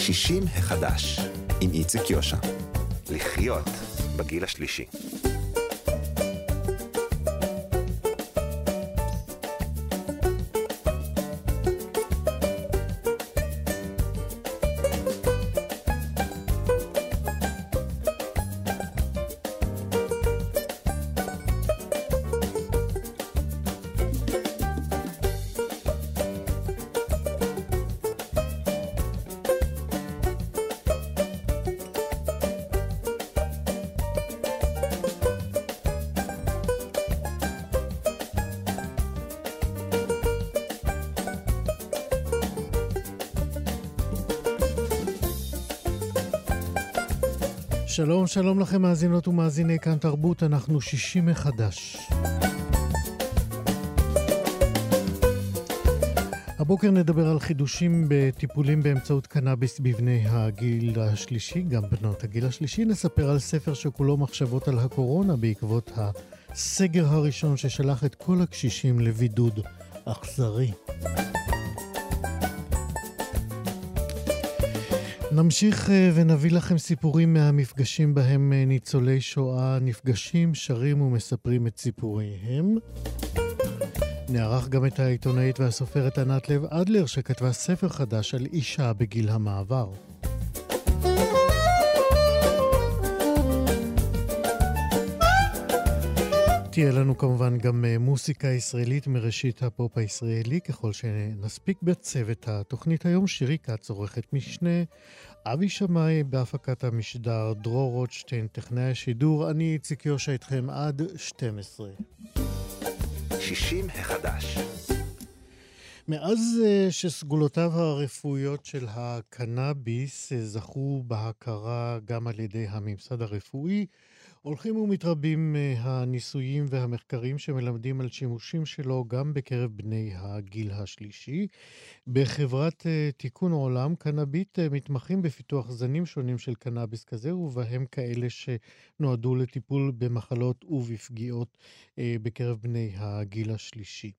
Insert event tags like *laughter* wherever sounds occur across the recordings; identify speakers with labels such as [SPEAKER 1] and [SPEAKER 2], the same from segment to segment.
[SPEAKER 1] 60 החדש, עם איציק יושע. לחיות בגיל השלישי.
[SPEAKER 2] שלום, שלום לכם מאזינות ומאזיני כאן תרבות, אנחנו שישים מחדש. הבוקר נדבר על חידושים בטיפולים באמצעות קנאביס בבני הגיל השלישי, גם בנות הגיל השלישי. נספר על ספר שכולו מחשבות על הקורונה בעקבות הסגר הראשון ששלח את כל הקשישים לבידוד אכזרי. נמשיך אה, ונביא לכם סיפורים מהמפגשים בהם אה, ניצולי שואה נפגשים, שרים ומספרים את סיפוריהם. נערך גם את העיתונאית והסופרת ענת לב אדלר, שכתבה ספר חדש על אישה בגיל המעבר. תהיה לנו כמובן גם אה, מוסיקה ישראלית מראשית הפופ הישראלי, ככל שנספיק בצוות התוכנית היום. שירי כץ, עורכת משנה, אבי שמאי בהפקת המשדר, דרור רוטשטיין, טכנאי השידור, אני איציק יושע איתכם עד 12.
[SPEAKER 1] 60 החדש.
[SPEAKER 2] מאז אה, שסגולותיו הרפואיות של הקנאביס אה, זכו בהכרה גם על ידי הממסד הרפואי, הולכים ומתרבים אה, הניסויים והמחקרים שמלמדים על שימושים שלו גם בקרב בני הגיל השלישי. בחברת אה, תיקון עולם, קנאביט אה, מתמחים בפיתוח זנים שונים של קנאביס כזה, ובהם כאלה שנועדו לטיפול במחלות ובפגיעות בקרב בני הגיל השלישי.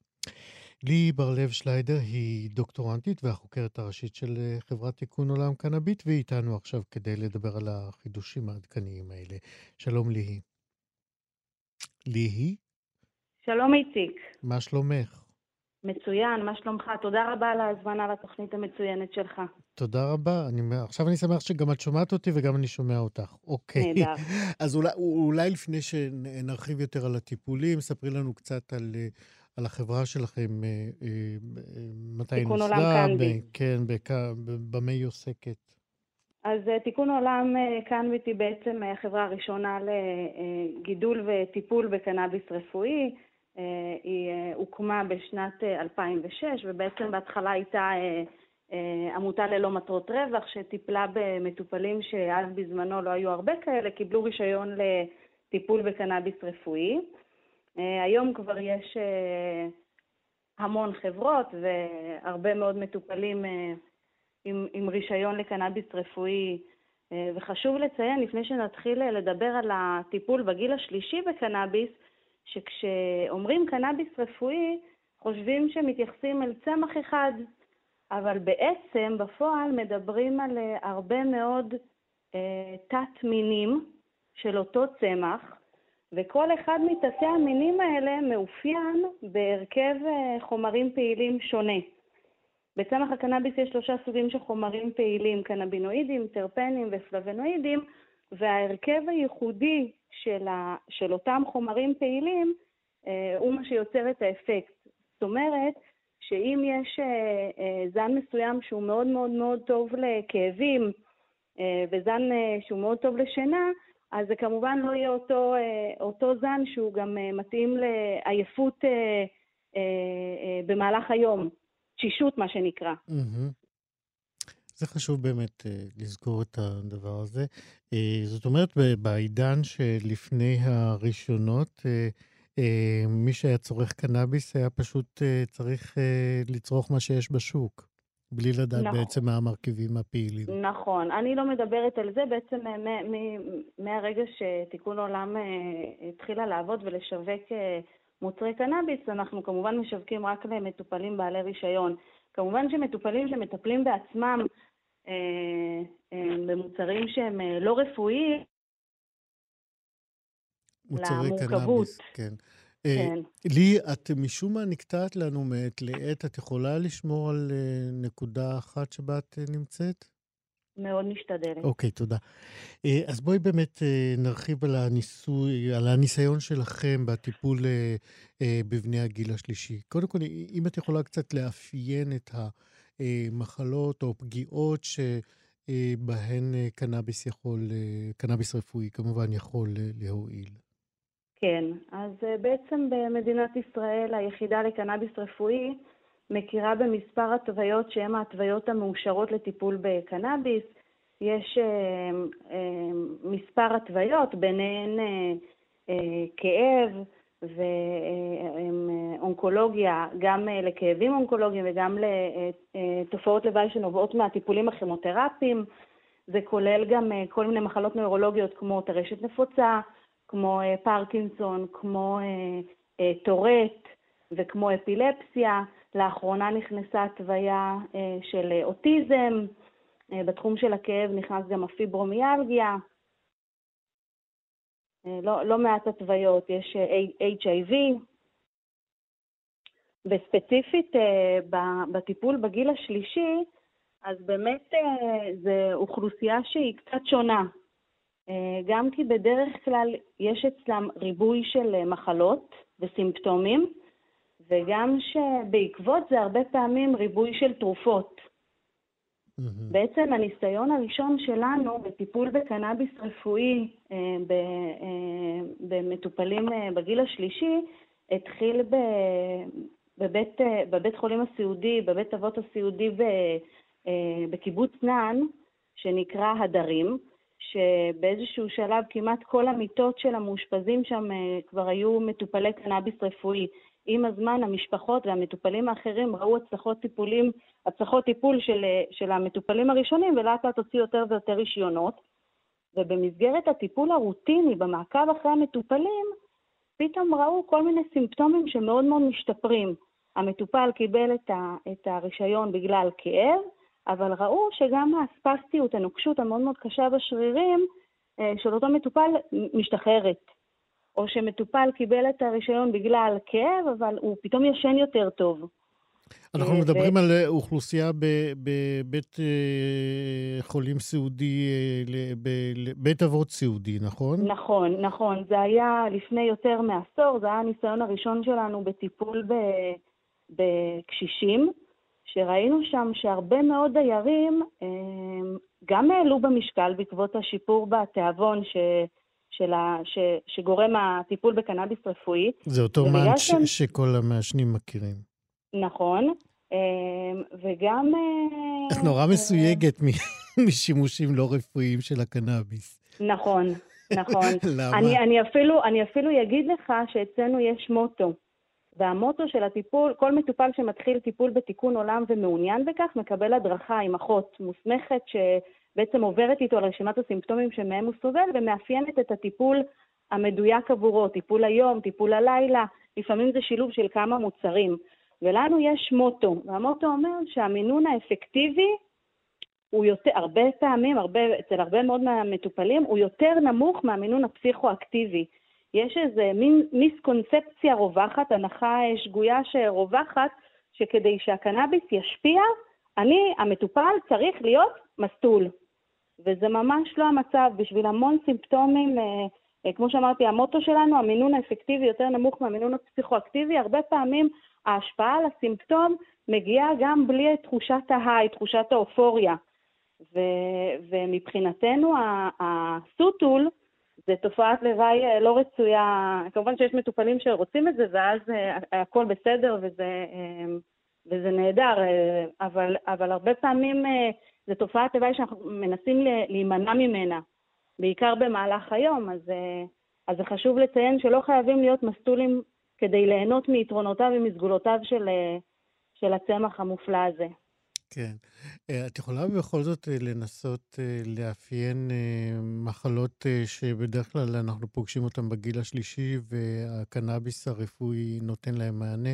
[SPEAKER 2] לי בר-לב שליידר היא דוקטורנטית והחוקרת הראשית של אה, חברת תיקון עולם קנאביט, והיא איתנו עכשיו כדי לדבר על החידושים העדכניים האלה. שלום ליהי. ליהי?
[SPEAKER 3] שלום איציק.
[SPEAKER 2] מה שלומך?
[SPEAKER 3] מצוין, מה שלומך? תודה רבה על ההזמנה לתוכנית המצוינת שלך.
[SPEAKER 2] תודה רבה. אני, עכשיו אני שמח שגם את שומעת אותי וגם אני שומע אותך. אוקיי.
[SPEAKER 3] נהדר. *laughs*
[SPEAKER 2] אז אולי, אולי לפני שנרחיב יותר על הטיפולים, ספרי לנו קצת על אה, על החברה שלכם, אה, אה, אה, מתי
[SPEAKER 3] נוסדה.
[SPEAKER 2] כן, במה היא עוסקת?
[SPEAKER 3] אז תיקון עולם קנביט היא בעצם החברה הראשונה לגידול וטיפול בקנאביס רפואי. היא הוקמה בשנת 2006, ובעצם בהתחלה הייתה עמותה ללא מטרות רווח, שטיפלה במטופלים שאז בזמנו לא היו הרבה כאלה, קיבלו רישיון לטיפול בקנאביס רפואי. אה, היום כבר יש אה, המון חברות והרבה מאוד מטופלים אה, עם, עם רישיון לקנאביס רפואי. וחשוב לציין, לפני שנתחיל לדבר על הטיפול בגיל השלישי בקנאביס, שכשאומרים קנאביס רפואי, חושבים שמתייחסים אל צמח אחד, אבל בעצם בפועל מדברים על הרבה מאוד תת-מינים של אותו צמח, וכל אחד מתתי המינים האלה מאופיין בהרכב אה, חומרים פעילים שונה. בצמח הקנאביס יש שלושה סוגים של חומרים פעילים, קנבינואידים, טרפנים ופלבנואידים, וההרכב הייחודי של, ה, של אותם חומרים פעילים אה, הוא מה שיוצר את האפקט. זאת אומרת, שאם יש אה, אה, זן מסוים שהוא מאוד מאוד מאוד טוב לכאבים, אה, וזן אה, שהוא מאוד טוב לשינה, אז זה כמובן לא יהיה אותו, אה, אותו זן שהוא גם אה, מתאים לעייפות אה, במהלך היום, תשישות מה שנקרא.
[SPEAKER 2] זה חשוב באמת לזכור את הדבר הזה. זאת אומרת, בעידן שלפני הראשונות, מי שהיה צורך קנאביס היה פשוט צריך לצרוך מה שיש בשוק. בלי לדעת נכון. בעצם מה המרכיבים הפעילים.
[SPEAKER 3] נכון. אני לא מדברת על זה. בעצם מהרגע שתיקון עולם אה, התחילה לעבוד ולשווק אה, מוצרי קנאביס, אנחנו כמובן משווקים רק למטופלים בעלי רישיון. כמובן שמטופלים שמטפלים בעצמם במוצרים שהם לא רפואיים,
[SPEAKER 2] מוצרי
[SPEAKER 3] למורכבות.
[SPEAKER 2] קנאביס, כן. אה,
[SPEAKER 3] כן.
[SPEAKER 2] לי, את משום מה נקטעת לנו מעת לעת. את יכולה לשמור על אה, נקודה אחת שבה את אה, נמצאת?
[SPEAKER 3] מאוד משתדלת.
[SPEAKER 2] אוקיי, תודה. אז בואי באמת נרחיב על הניסוי, על הניסיון שלכם בטיפול בבני הגיל השלישי. קודם כל, אם את יכולה קצת לאפיין את המחלות או פגיעות שבהן קנאביס יכול, קנאביס רפואי כמובן יכול להועיל.
[SPEAKER 3] כן, אז אה, בעצם במדינת ישראל היחידה לקנאביס רפואי מכירה במספר התוויות שהן ההתוויות המאושרות לטיפול בקנאביס. יש אה, אה, מספר התוויות, ביניהן כאב ואונקולוגיה, גם לכאבים אונקולוגיים וגם לתופעות לוואי שנובעות מהטיפולים הכימותרפיים. זה כולל גם כל מיני מחלות נוירולוגיות כמו טרשת נפוצה, כמו אה, פרקינסון, כמו אה, אה, טורט וכמו אפילפסיה. לאחרונה נכנסה התוויה של אוטיזם, בתחום של הכאב נכנס גם הפיברומיאלגיה. לא, לא מעט התוויות, יש HIV, וספציפית בטיפול בגיל השלישי, אז באמת זו אוכלוסייה שהיא קצת שונה. גם כי בדרך כלל יש אצלם ריבוי של מחלות וסימפטומים, וגם שבעקבות זה הרבה פעמים ריבוי של תרופות. Mm-hmm. בעצם הניסיון הראשון שלנו בטיפול בקנאביס רפואי אה, אה, במטופלים אה, בגיל השלישי התחיל ב, בבית, בבית חולים הסיעודי, בבית אבות הסיעודי בקיבוץ נען, שנקרא הדרים, שבאיזשהו שלב כמעט כל המיטות של המאושפזים שם כבר היו מטופלי קנאביס רפואי. עם הזמן המשפחות והמטופלים האחרים ראו הצלחות טיפולים, הצלחות טיפול של, של המטופלים הראשונים ולאט לאט הוציאו יותר ויותר רישיונות. ובמסגרת הטיפול הרוטיני, במעקב אחרי המטופלים, פתאום ראו כל מיני סימפטומים שמאוד מאוד משתפרים. המטופל קיבל את, ה, את הרישיון בגלל כאב, אבל ראו שגם הספסטיות, הנוקשות המאוד מאוד קשה בשרירים אה, של אותו מטופל משתחררת. או שמטופל קיבל את הרישיון בגלל כאב, אבל הוא פתאום ישן יותר טוב.
[SPEAKER 2] אנחנו מדברים על אה, אוכלוסייה בבית אה, חולים סיעודי, אה, בית אבות סיעודי, נכון?
[SPEAKER 3] נכון, נכון. זה היה לפני יותר מעשור, זה היה הניסיון הראשון שלנו בטיפול בקשישים, שראינו שם שהרבה מאוד דיירים גם העלו במשקל בעקבות השיפור בתיאבון, ש... של ה, ש, שגורם הטיפול בקנאביס רפואי.
[SPEAKER 2] זה אותו מאנץ' שהם... שכל המעשנים מכירים.
[SPEAKER 3] נכון, אמ, וגם...
[SPEAKER 2] אה, את נורא מסויגת *laughs* משימושים לא רפואיים של הקנאביס.
[SPEAKER 3] נכון, נכון. *laughs*
[SPEAKER 2] למה?
[SPEAKER 3] אני, אני, אפילו, אני אפילו אגיד לך שאצלנו יש מוטו. והמוטו של הטיפול, כל מטופל שמתחיל טיפול בתיקון עולם ומעוניין בכך, מקבל הדרכה עם אחות מוסמכת ש... בעצם עוברת איתו על רשימת הסימפטומים שמהם הוא סובל ומאפיינת את הטיפול המדויק עבורו, טיפול היום, טיפול הלילה, לפעמים זה שילוב של כמה מוצרים. ולנו יש מוטו, והמוטו אומר שהמינון האפקטיבי הוא יותר, הרבה פעמים, הרבה, אצל הרבה מאוד מהמטופלים, הוא יותר נמוך מהמינון הפסיכואקטיבי. יש איזה מין מיסקונספציה רווחת, הנחה שגויה שרווחת, שכדי שהקנאביס ישפיע, אני, המטופל, צריך להיות מסטול. וזה ממש לא המצב. בשביל המון סימפטומים, אה, אה, כמו שאמרתי, המוטו שלנו, המינון האפקטיבי יותר נמוך מהמינון הפסיכואקטיבי, הרבה פעמים ההשפעה על הסימפטום מגיעה גם בלי תחושת ההיי, תחושת האופוריה. ו- ומבחינתנו הסוטול זה תופעת לוואי אה, לא רצויה. כמובן שיש מטופלים שרוצים את זה, ואז הכל בסדר וזה, וזה נהדר, אבל, אבל הרבה פעמים זו תופעת לוואי שאנחנו מנסים להימנע ממנה, בעיקר במהלך היום, אז, אה, אז זה חשוב לציין שלא חייבים להיות מסטולים כדי ליהנות מיתרונותיו ומסגולותיו של, אה, של הצמח המופלא הזה.
[SPEAKER 2] כן. אה, את יכולה בכל זאת לנסות לאפיין מחלות שבדרך כלל אנחנו פוגשים אותן בגיל השלישי והקנאביס הרפואי נותן להם מענה,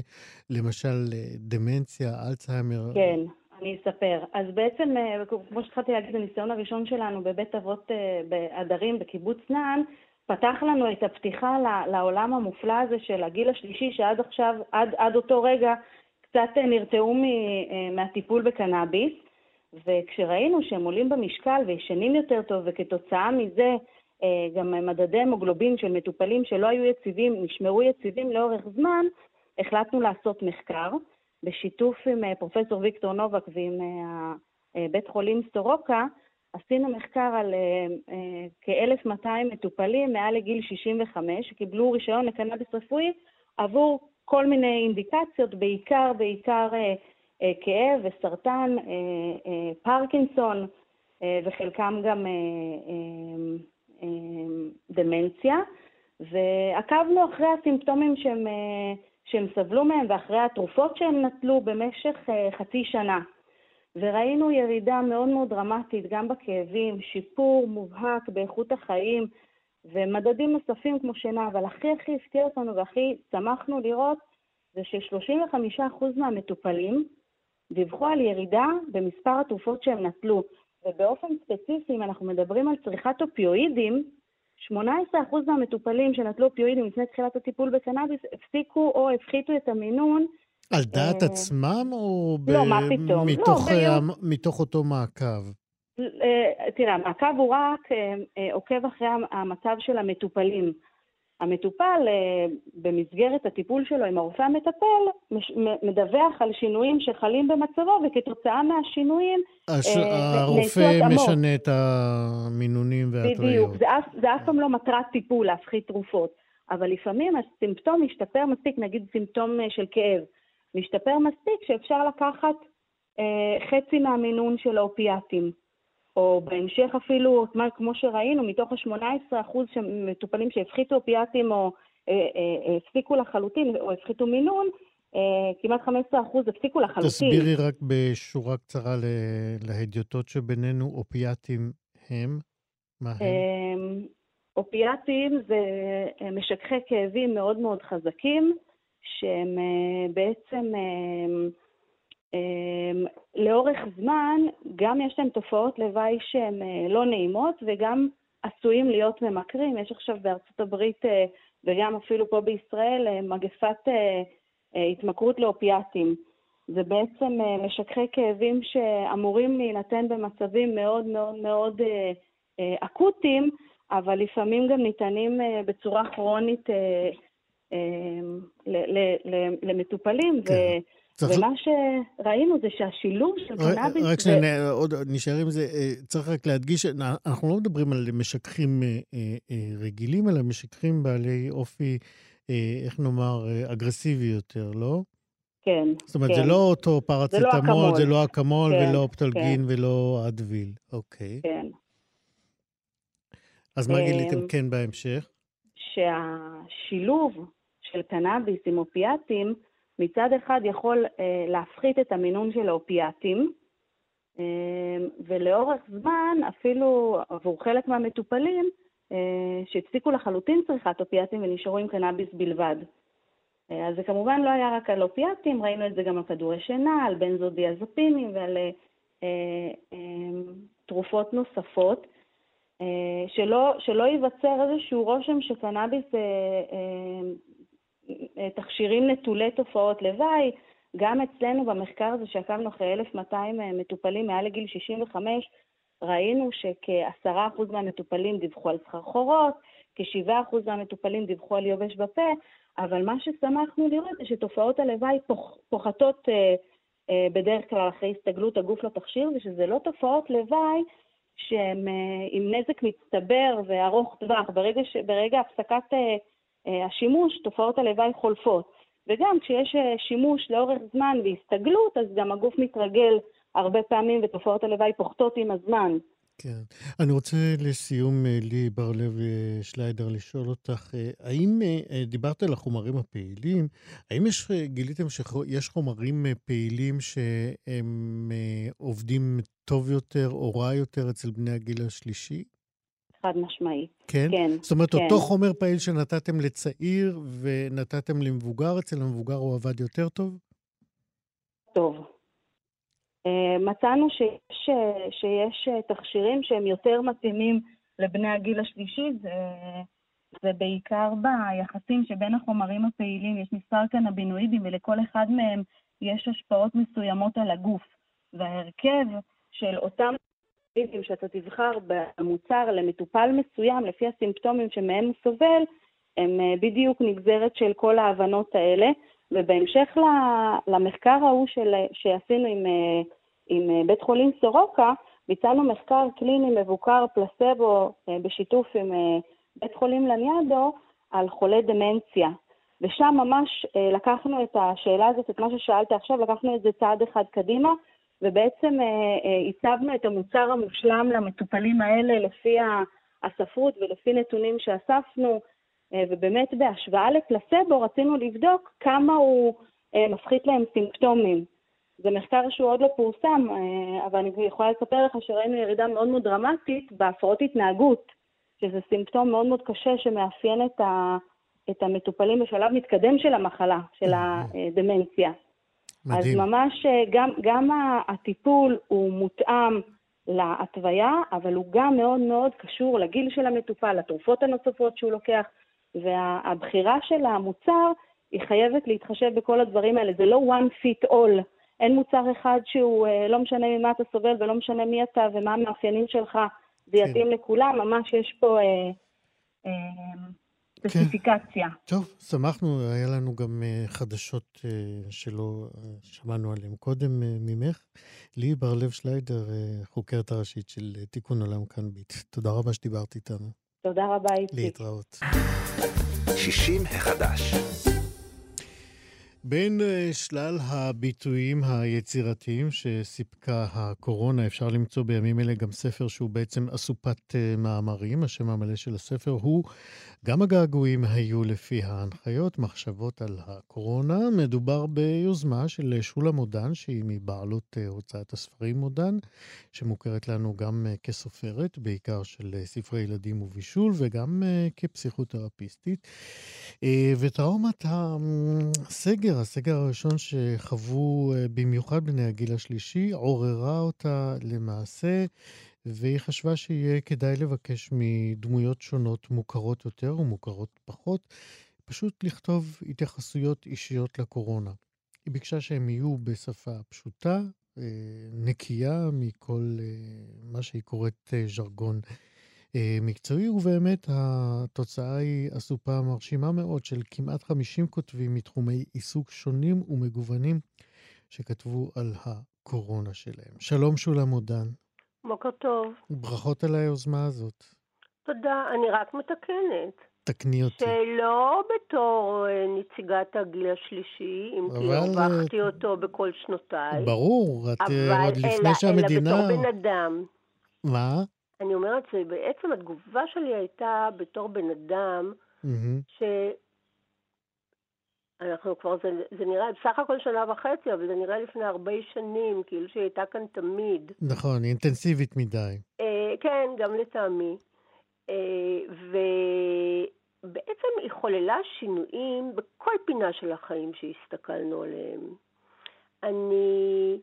[SPEAKER 2] למשל דמנציה, אלצהיימר?
[SPEAKER 3] כן. אני אספר. אז בעצם, כמו שהתחלתי להגיד, הניסיון הראשון שלנו בבית אבות בהדרים בקיבוץ נען, פתח לנו את הפתיחה לעולם המופלא הזה של הגיל השלישי, שעד עכשיו, עד, עד אותו רגע, קצת נרתעו מהטיפול בקנאביס. וכשראינו שהם עולים במשקל וישנים יותר טוב, וכתוצאה מזה אה, גם מדדי המוגלובין של מטופלים שלא היו יציבים, נשמרו יציבים לאורך זמן, החלטנו לעשות מחקר בשיתוף עם אה, פרופסור ויקטור נובק ועם אה, בית חולים סורוקה, עשינו מחקר על כ-1,200 מטופלים מעל לגיל 65 שקיבלו רישיון לקנאביס רפואי עבור כל מיני אינדיקציות, בעיקר, בעיקר אה, כאב וסרטן, אה, אה, פרקינסון, וחלקם גם דמנציה, ועקבנו אחרי הסימפטומים שהם, שהם סבלו מהם ואחרי התרופות שהם נטלו במשך חצי שנה. וראינו ירידה מאוד מאוד דרמטית גם בכאבים, שיפור מובהק באיכות החיים ומדדים נוספים כמו שינה, אבל הכי הכי הפתיע אותנו והכי שמחנו לראות זה ש-35% מהמטופלים דיווחו על ירידה במספר התרופות שהם נטלו. ובאופן ספציפי, אם אנחנו מדברים על צריכת אופיואידים, 18% מהמטופלים שנטלו אופיואידים לפני תחילת הטיפול בקנאביס הפסיקו או הפחיתו את המינון.
[SPEAKER 2] על דעת אה... עצמם או
[SPEAKER 3] לא, ב... מה פתאום?
[SPEAKER 2] מתוך, לא, ביום... מתוך אותו מעקב?
[SPEAKER 3] אה, תראה, המעקב הוא רק אה, אה, עוקב אחרי המצב של המטופלים. המטופל במסגרת הטיפול שלו עם הרופא המטפל מדווח על שינויים שחלים במצבו וכתוצאה מהשינויים
[SPEAKER 2] הש... אה, הרופא משנה את המינונים וההתריות.
[SPEAKER 3] בדיוק, זה אף, זה אף פעם לא מטרת טיפול להפחית תרופות, אבל לפעמים הסימפטום משתפר מספיק, נגיד סימפטום של כאב, משתפר מספיק שאפשר לקחת אה, חצי מהמינון של האופיאטים. או בהמשך אפילו, כמו שראינו, מתוך ה-18% מטופלים שהפחיתו אופיאטים או אה, אה, אה, הפסיקו לחלוטין או הפחיתו מינון, כמעט 15% הפסיקו לחלוטין.
[SPEAKER 2] תסבירי רק בשורה קצרה להדיוטות שבינינו, אופיאטים הם? מה הם?
[SPEAKER 3] אופיאטים זה משככי כאבים מאוד מאוד חזקים, שהם בעצם אמ, לאורך זמן גם יש להם תופעות לוואי שהן אה, לא נעימות וגם עשויים להיות ממכרים. יש עכשיו בארצות הברית אה, וגם אפילו פה בישראל אה, מגפת התמכרות לאופיאטים. זה בעצם משככי כאבים שאמורים להינתן במצבים מאוד מאוד מאוד אקוטיים, אבל לפעמים גם ניתנים בצורה כרונית למטופלים. כן. ומה שראינו זה שהשילוב של קנאביס...
[SPEAKER 2] רק שניה, עוד נשאר עם זה, אה, צריך רק להדגיש, אנחנו לא מדברים על משככים אה, אה, רגילים, אלא משככים בעלי אופי, איך נאמר, אגרסיבי יותר, לא?
[SPEAKER 3] כן,
[SPEAKER 2] זאת אומרת, כן. זה לא אותו פרציטמול, זה לא אקמול, כן, ולא אופטלגין, כן. ולא אדוויל. אוקיי.
[SPEAKER 3] כן.
[SPEAKER 2] אז מה גיליתם כן בהמשך?
[SPEAKER 3] שהשילוב של קנאביס עם אופיאטים, מצד אחד יכול אה, להפחית את המינון של האופיאטים, אה, ולאורך זמן, אפילו עבור חלק מהמטופלים, אה, שהפסיקו לחלוטין צריכת אופיאטים ונשארו עם קנאביס בלבד. אז זה כמובן לא היה רק על אופיאטים, ראינו את זה גם על כדורי שינה, על בנזודיאזפינים ועל אה, אה, תרופות נוספות. שלא, שלא ייווצר איזשהו רושם שקנאביס אה, אה, תכשירים נטולי תופעות לוואי. גם אצלנו במחקר הזה שעקבנו אחרי 1,200 אה, מטופלים מעל לגיל 65, ראינו שכ-10% מהמטופלים דיווחו על סחרחורות, כ-7% מהמטופלים דיווחו על יובש בפה, אבל מה ששמחנו לראות זה שתופעות הלוואי פוח, פוחתות אה, אה, בדרך כלל אחרי הסתגלות הגוף לתכשיר, ושזה לא תופעות לוואי שהן אה, עם נזק מצטבר וארוך טווח. ברגע, ש, ברגע הפסקת אה, השימוש, תופעות הלוואי חולפות. וגם כשיש אה, שימוש לאורך זמן והסתגלות, אז גם הגוף מתרגל הרבה פעמים ותופעות הלוואי פוחתות עם הזמן.
[SPEAKER 2] כן. אני רוצה לסיום, אה, לי בר-לב שליידר, לשאול אותך, האם דיברת על החומרים הפעילים, האם יש, גיליתם שיש חומרים פעילים שהם עובדים טוב יותר או רע יותר אצל בני הגיל השלישי?
[SPEAKER 3] חד משמעית.
[SPEAKER 2] כן? כן. זאת אומרת, כן. אותו חומר פעיל שנתתם לצעיר ונתתם למבוגר, אצל המבוגר הוא עבד יותר טוב?
[SPEAKER 3] טוב. מצאנו שיש, שיש תכשירים שהם יותר מתאימים לבני הגיל השלישי, זה, זה בעיקר ביחסים שבין החומרים הפעילים, יש מספר קנבינואידים ולכל אחד מהם יש השפעות מסוימות על הגוף. וההרכב של אותם קנבינואידים שאתה תבחר במוצר למטופל מסוים, לפי הסימפטומים שמהם הוא סובל, הם אה, בדיוק נגזרת של כל ההבנות האלה. ובהמשך למחקר ההוא של, שעשינו עם, אה, עם אה, בית חולים סורוקה, ביצענו מחקר קליני מבוקר פלסבו בשיתוף עם בית חולים לניאדו על חולי דמנציה. ושם ממש לקחנו את השאלה הזאת, את מה ששאלת עכשיו, לקחנו את זה צעד אחד קדימה, ובעצם הצבנו את המוצר המושלם למטופלים האלה לפי הספרות ולפי נתונים שאספנו, אה, ובאמת בהשוואה לפלסבו רצינו לבדוק כמה הוא אה, מפחית להם סימפטומים. זה מחקר שהוא עוד לא פורסם, אה, אבל אני יכולה לספר לך שראינו ירידה מאוד מאוד דרמטית בהפרעות התנהגות, שזה סימפטום מאוד מאוד קשה שמאפיין את, ה, את המטופלים בשלב מתקדם של המחלה, של הדמנציה. מדהים. אז ממש גם, גם הטיפול הוא מותאם להתוויה, אבל הוא גם מאוד מאוד קשור לגיל של המטופל, לתרופות הנוספות שהוא לוקח, והבחירה של המוצר היא חייבת להתחשב בכל הדברים האלה. זה לא one fit all. אין מוצר אחד שהוא, אה, לא משנה ממה אתה סובל ולא משנה מי אתה ומה המאפיינים שלך, זה כן. יתאים לכולם, ממש יש פה אה, אה, ספציפיקציה. כן.
[SPEAKER 2] טוב, שמחנו, היה לנו גם אה, חדשות אה, שלא אה, שמענו עליהן קודם ממך. לי בר-לב שליידר, חוקרת הראשית של תיקון עולם כאן ביט. תודה רבה שדיברת איתנו.
[SPEAKER 3] תודה רבה, איציק.
[SPEAKER 2] להתראות.
[SPEAKER 1] 60 החדש.
[SPEAKER 2] בין אה, שלל הביטויים היצירתיים שסיפקה הקורונה, אפשר למצוא בימים אלה גם ספר שהוא בעצם אסופת אה, מאמרים. השם המלא של הספר הוא גם הגעגועים היו לפי ההנחיות, מחשבות על הקורונה. מדובר ביוזמה של שולה מודן, שהיא מבעלות אה, הוצאת הספרים מודן, שמוכרת לנו גם כסופרת, בעיקר של ספרי ילדים ובישול, וגם כפסיכותרפיסטית. וטראומת הסגר הסגר הראשון שחוו אה, במיוחד בני הגיל השלישי עוררה אותה למעשה, והיא חשבה שיהיה כדאי לבקש מדמויות שונות, מוכרות יותר ומוכרות פחות, פשוט לכתוב התייחסויות אישיות לקורונה. היא ביקשה שהם יהיו בשפה פשוטה, אה, נקייה מכל אה, מה שהיא קוראת ז'רגון מקצועי, ובאמת התוצאה היא אסופה מרשימה מאוד של כמעט 50 כותבים מתחומי עיסוק שונים ומגוונים שכתבו על הקורונה שלהם. שלום שולם עודן.
[SPEAKER 4] בוקר טוב.
[SPEAKER 2] ברכות על היוזמה הזאת.
[SPEAKER 4] תודה, אני רק מתקנת.
[SPEAKER 2] תקני אותי.
[SPEAKER 4] שלא בתור אה, נציגת הגיל השלישי, אם כי הרווחתי אה, אותו בכל שנותיי.
[SPEAKER 2] ברור, את עוד לפני שהמדינה...
[SPEAKER 4] אבל אלא בתור בן אדם.
[SPEAKER 2] מה?
[SPEAKER 4] אני אומרת שבעצם התגובה שלי הייתה בתור בן אדם, mm-hmm. אנחנו כבר, זה, זה נראה, בסך הכל שנה וחצי, אבל זה נראה לפני הרבה שנים, כאילו שהיא הייתה כאן תמיד.
[SPEAKER 2] נכון, היא אינטנסיבית מדי.
[SPEAKER 4] אה, כן, גם לטעמי. אה, ובעצם היא חוללה שינויים בכל פינה של החיים שהסתכלנו עליהם. אני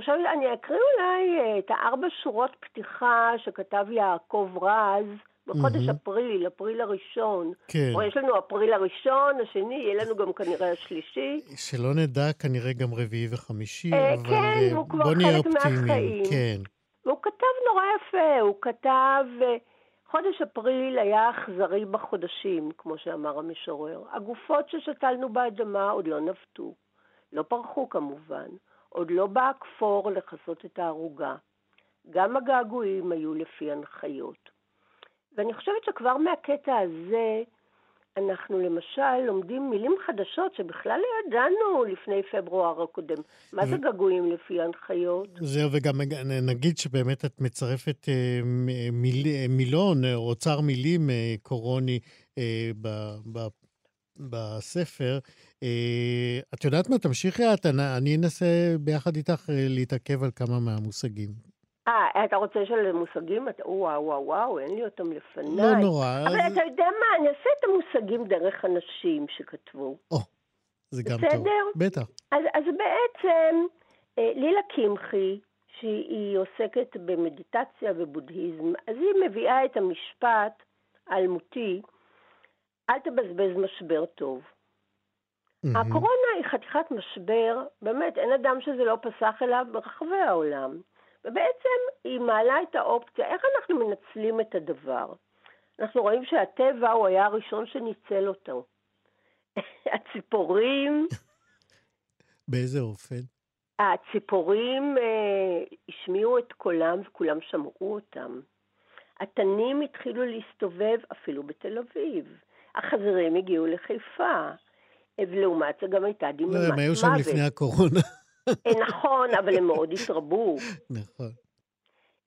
[SPEAKER 4] חושבת, אני אקריא אולי אה, את הארבע שורות פתיחה שכתב יעקב רז בחודש mm-hmm. אפריל, אפריל הראשון.
[SPEAKER 2] כן.
[SPEAKER 4] או יש לנו אפריל הראשון, השני, יהיה לנו גם כנראה השלישי.
[SPEAKER 2] שלא נדע כנראה גם רביעי וחמישי,
[SPEAKER 4] אה, אבל כן, אה, הוא כבר חלק מהחיים.
[SPEAKER 2] כן.
[SPEAKER 4] והוא כתב נורא יפה, הוא כתב... אה, חודש אפריל היה אכזרי בחודשים, כמו שאמר המשורר. הגופות ששתלנו באדמה עוד לא נבטו. לא פרחו כמובן. עוד לא בא הכפור לכסות את הערוגה. גם הגעגועים היו לפי הנחיות. ואני חושבת שכבר מהקטע הזה, אנחנו למשל לומדים מילים חדשות שבכלל לא ידענו לפני פברואר הקודם. מה זה געגועים לפי ההנחיות?
[SPEAKER 2] זהו, וגם נגיד שבאמת את מצרפת אה, מיל, מילון, אוצר מילים אה, קורוני אה, בספר. אה, את יודעת מה? תמשיכי את, אני אנסה ביחד איתך אה, להתעכב על כמה מהמושגים.
[SPEAKER 4] אה, אתה רוצה של מושגים? וואו, וואו, וואו, אין לי אותם לפניי.
[SPEAKER 2] לא נורא.
[SPEAKER 4] אבל אז... אתה יודע מה, אני אעשה את המושגים דרך אנשים שכתבו.
[SPEAKER 2] או, זה גם בסדר? טוב. בטח.
[SPEAKER 4] אז, אז בעצם, אה, לילה קמחי, שהיא עוסקת במדיטציה ובודהיזם, אז היא מביאה את המשפט האלמותי, אל תבזבז משבר טוב. Mm-hmm. הקורונה היא חתיכת משבר, באמת, אין אדם שזה לא פסח אליו ברחבי העולם. ובעצם היא מעלה את האופציה, איך אנחנו מנצלים את הדבר. אנחנו רואים שהטבע הוא היה הראשון שניצל אותו. *laughs* הציפורים... *laughs*
[SPEAKER 2] באיזה אופן?
[SPEAKER 4] הציפורים אה, השמיעו את קולם וכולם שמעו אותם. התנים התחילו להסתובב אפילו בתל אביב. החזירים הגיעו לחיפה. ולעומת זה גם הייתה דממת מוות.
[SPEAKER 2] לא, הם היו שם לפני הקורונה.
[SPEAKER 4] אה, נכון, אבל הם מאוד *laughs* התרבו.
[SPEAKER 2] נכון.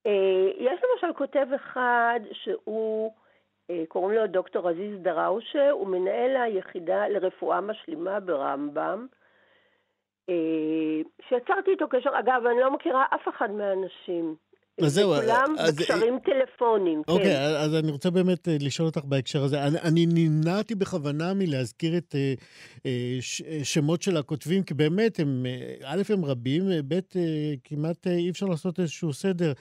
[SPEAKER 4] אה, יש למשל כותב אחד שהוא, אה, קוראים לו דוקטור עזיז דראושה, הוא מנהל היחידה לרפואה משלימה ברמב"ם, שיצרתי איתו קשר, אגב, אני לא מכירה אף אחד מהאנשים. אז זהו, כולם אז... בקשרים טלפונים,
[SPEAKER 2] אוקיי, כן. אוקיי, אז אני רוצה באמת אה, לשאול אותך בהקשר הזה. אני, אני נמנעתי בכוונה מלהזכיר את אה, אה, ש, שמות של הכותבים, כי באמת, הם, א', הם רבים, ב', כמעט אי אפשר לעשות איזשהו סדר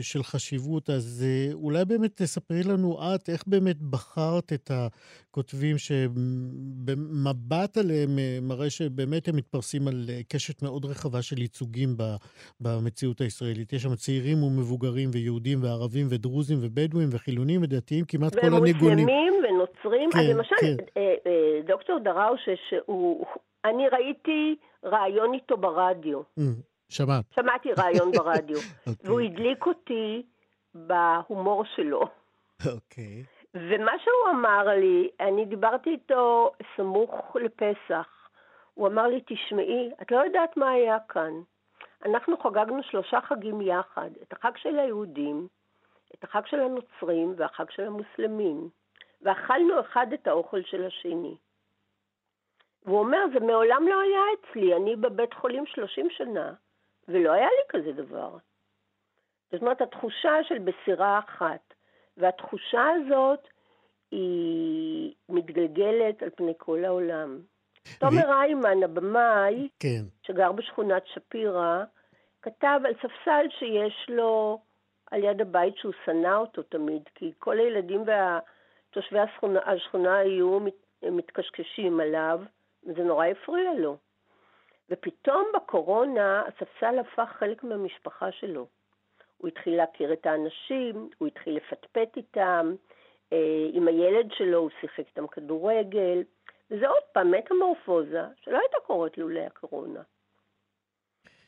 [SPEAKER 2] של חשיבות. אז אולי באמת תספרי לנו את, איך באמת בחרת את הכותבים שבמבט עליהם מראה שבאמת הם מתפרסים על קשת מאוד רחבה של ייצוגים במציאות הישראלית. יש שם צעירים ומבוגרים ויהודים וערבים ודרוזים ובדואים וחילונים ודתיים, כמעט כל הניגונים.
[SPEAKER 4] ומוסלמים ונוצרים. כן, אז למשל, כן. אה, אה, דוקטור דראושה, שהוא, אני ראיתי ראיון איתו ברדיו.
[SPEAKER 2] Mm, שמעת.
[SPEAKER 4] שמעתי ראיון ברדיו. okay. *laughs* אוקיי. והוא הדליק אותי בהומור שלו.
[SPEAKER 2] אוקיי. Okay.
[SPEAKER 4] ומה שהוא אמר לי, אני דיברתי איתו סמוך לפסח. הוא אמר לי, תשמעי, את לא יודעת מה היה כאן. אנחנו חגגנו שלושה חגים יחד, את החג של היהודים, את החג של הנוצרים והחג של המוסלמים, ואכלנו אחד את האוכל של השני. והוא אומר, זה מעולם לא היה אצלי, אני בבית חולים 30 שנה, ולא היה לי כזה דבר. זאת אומרת, התחושה של בסירה אחת, והתחושה הזאת היא מתגלגלת על פני כל העולם. תומר איימן, הבמאי,
[SPEAKER 2] כן.
[SPEAKER 4] שגר בשכונת שפירא, כתב על ספסל שיש לו על יד הבית שהוא שנא אותו תמיד, כי כל הילדים ותושבי השכונה, השכונה היו מת, מתקשקשים עליו, וזה נורא הפריע לו. ופתאום בקורונה הספסל הפך חלק מהמשפחה שלו. הוא התחיל להכיר את האנשים, הוא התחיל לפטפט איתם, אה, עם הילד שלו הוא שיחק איתם כדורגל. וזה עוד פעם מטמורפוזה שלא הייתה קורית לולא הקורונה.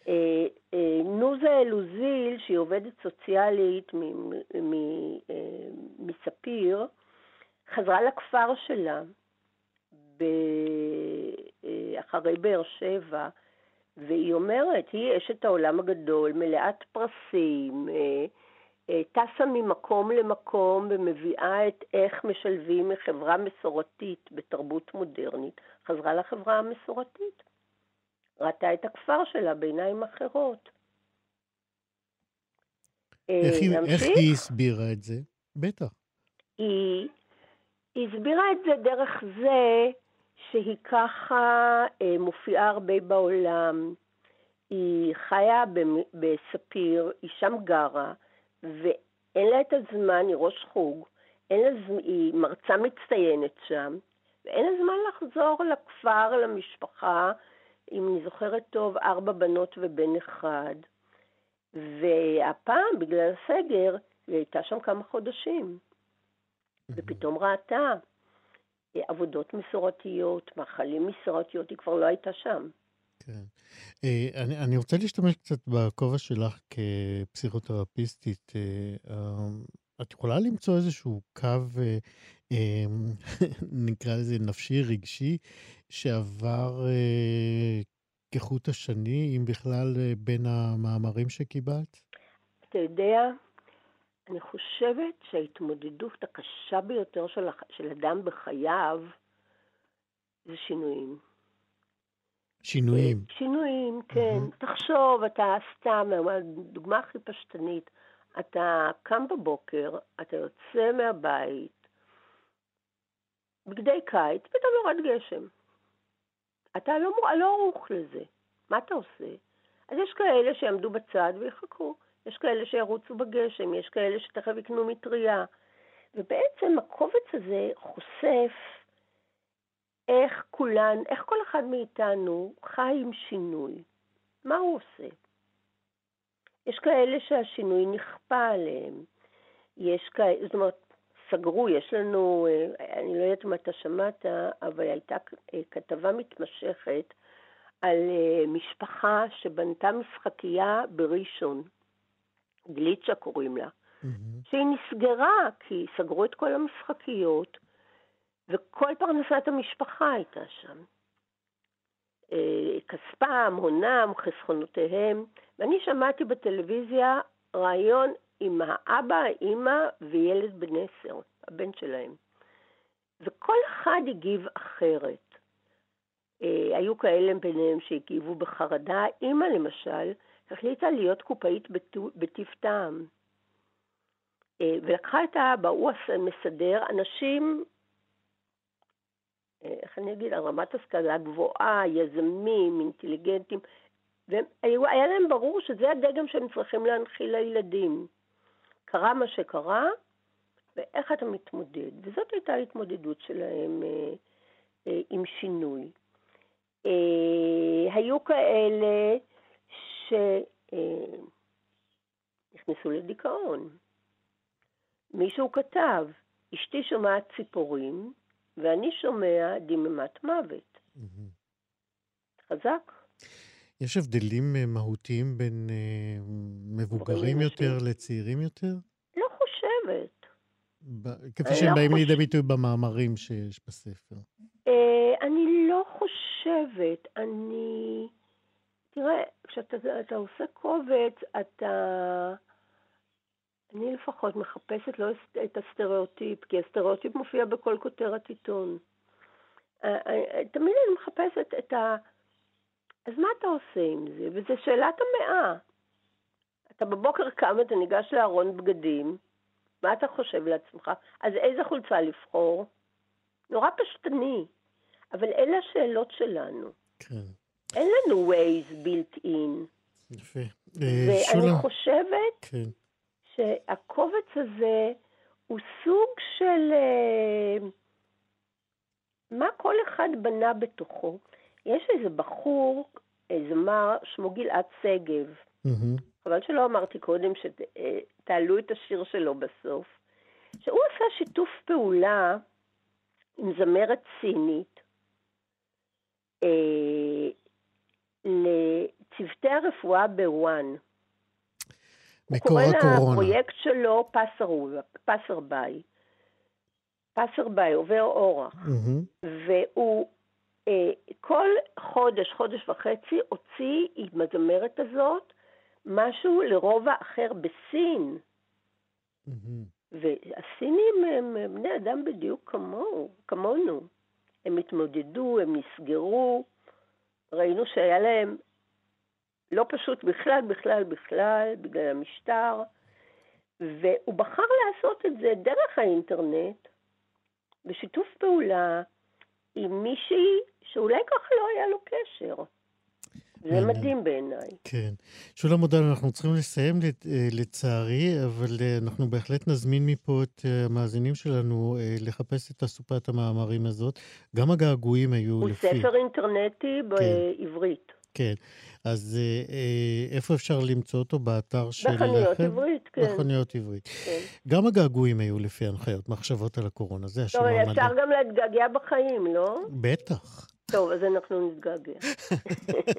[SPEAKER 4] אה, אה, נוזה אלוזיל, שהיא עובדת סוציאלית אה, מספיר, חזרה לכפר שלה אחרי באר שבע, והיא אומרת, היא אשת העולם הגדול, מלאת פרסים, אה, טסה ממקום למקום ומביאה את איך משלבים מחברה מסורתית בתרבות מודרנית, חזרה לחברה המסורתית. ראתה את הכפר שלה בעיניים אחרות.
[SPEAKER 2] אה, איך היא, איך היא הסבירה את זה? בטח.
[SPEAKER 4] היא, היא הסבירה את זה דרך זה שהיא ככה אה, מופיעה הרבה בעולם. היא חיה בספיר, היא שם גרה, ואין לה את הזמן, היא ראש חוג, אין לה, היא מרצה מצטיינת שם, ואין לה זמן לחזור לכפר, למשפחה, אם אני זוכרת טוב, ארבע בנות ובן אחד. והפעם, בגלל הסגר, היא הייתה שם כמה חודשים. ופתאום ראתה עבודות מסורתיות, מאכלים מסורתיות, היא כבר לא הייתה שם.
[SPEAKER 2] כן. אה, אני, אני רוצה להשתמש קצת בכובע שלך כפסיכותרפיסטית. אה, אמ, את יכולה למצוא איזשהו קו, אה, *laughs* נקרא לזה נפשי, רגשי, שעבר כחוט השני, אם בכלל, בין המאמרים שקיבלת?
[SPEAKER 4] אתה יודע, אני חושבת שההתמודדות הקשה ביותר של, של אדם בחייו זה שינויים.
[SPEAKER 2] שינויים.
[SPEAKER 4] שינויים, כן. Mm-hmm. תחשוב, אתה סתם, הדוגמה הכי פשטנית, אתה קם בבוקר, אתה יוצא מהבית, בגדי קיץ, פתאום יורד גשם. אתה לא, לא ערוך לזה. מה אתה עושה? אז יש כאלה שיעמדו בצד ויחכו, יש כאלה שירוצו בגשם, יש כאלה שתכף יקנו מטריה. ובעצם הקובץ הזה חושף איך כולן, איך כל אחד מאיתנו חי עם שינוי. מה הוא עושה? יש כאלה שהשינוי נכפה עליהם. יש כאלה, זאת אומרת, סגרו, יש לנו, אה, אני לא יודעת אם אתה שמעת, אבל הייתה אה, כתבה מתמשכת על אה, משפחה שבנתה משחקייה בראשון, גליצ'ה קוראים לה, mm-hmm. שהיא נסגרה כי סגרו את כל המשחקיות, וכל פרנסת המשפחה הייתה שם. כספם, הונם, חסכונותיהם, ואני שמעתי בטלוויזיה רעיון עם האבא, האימא וילד בן עשר, הבן שלהם. וכל אחד הגיב אחרת. אה, היו כאלה ביניהם שהגיבו בחרדה. אימא, למשל, החליטה להיות קופאית בטיב טעם. אה, ולקחה את האבא, הוא מסדר אנשים, אה, איך אני אגיד, על רמת השכלה גבוהה, יזמים, אינטליגנטים, והיה להם ברור שזה הדגם שהם צריכים להנחיל לילדים. קרה מה שקרה, ואיך אתה מתמודד. וזאת הייתה ההתמודדות שלהם אה, אה, עם שינוי. אה, היו כאלה שנכנסו אה, לדיכאון. מישהו כתב, אשתי שומעת ציפורים, ואני שומע דממת מוות. Mm-hmm. חזק.
[SPEAKER 2] יש הבדלים אה, מהותיים בין אה, מבוגרים יותר לצעירים יותר?
[SPEAKER 4] לא חושבת.
[SPEAKER 2] כפי שהם לא באים. לידי ביטוי במאמרים שיש בספר.
[SPEAKER 4] אה, אני לא חושבת. אני... תראה, כשאתה עושה קובץ, אתה... אני לפחות מחפשת לא את הסטריאוטיפ, כי הסטריאוטיפ מופיע בכל כותרת עיתון. אה, אה, תמיד אני מחפשת את ה... אז מה אתה עושה עם זה? וזו שאלת המאה. אתה בבוקר קם, אתה ניגש לארון בגדים, מה אתה חושב לעצמך? אז איזה חולצה לבחור? נורא פשטני, אבל אלה השאלות שלנו.
[SPEAKER 2] כן.
[SPEAKER 4] אין לנו ways built in.
[SPEAKER 2] יפה.
[SPEAKER 4] אה, ואני שולה. חושבת כן. שהקובץ הזה הוא סוג של... אה, מה כל אחד בנה בתוכו. יש איזה בחור, איזה מר, שמו גלעד שגב. Mm-hmm. חבל שלא אמרתי קודם שתעלו את השיר שלו בסוף. שהוא עשה שיתוף פעולה עם זמרת סינית אה, לצוותי הרפואה בוואן.
[SPEAKER 2] הוא קורא
[SPEAKER 4] לפרויקט שלו פסר ביי. פסר ביי, עובר אורח. Mm-hmm. והוא אה, כל חודש, חודש וחצי, הוציא עם הזמרת הזאת משהו לרובע אחר בסין. והסינים הם בני אדם בדיוק כמוהו, כמונו. הם התמודדו, הם נסגרו, ראינו שהיה להם לא פשוט בכלל, בכלל, בכלל, בגלל המשטר, והוא בחר לעשות את זה דרך האינטרנט, בשיתוף פעולה עם מישהי שאולי ככה לא היה לו קשר. זה מדהים בעיניי.
[SPEAKER 2] כן. שולה מודל, אנחנו צריכים לסיים אה, לצערי, אבל אה, אנחנו בהחלט נזמין מפה את אה, המאזינים שלנו לחפש את אסופת המאמרים הזאת. גם הגעגועים היו
[SPEAKER 4] הוא
[SPEAKER 2] לפי...
[SPEAKER 4] הוא ספר אינטרנטי כן. בעברית.
[SPEAKER 2] כן. אז אה, אה, איפה אפשר למצוא אותו? באתר של...
[SPEAKER 4] בחנויות עברית, כן.
[SPEAKER 2] בחנויות עברית. כן. גם הגעגועים היו לפי הנחיות, מחשבות על הקורונה, זה השם
[SPEAKER 4] המדהים. טוב, אפשר גם להתגעגע בחיים, לא?
[SPEAKER 2] בטח.
[SPEAKER 4] טוב, אז אנחנו נתגעגע.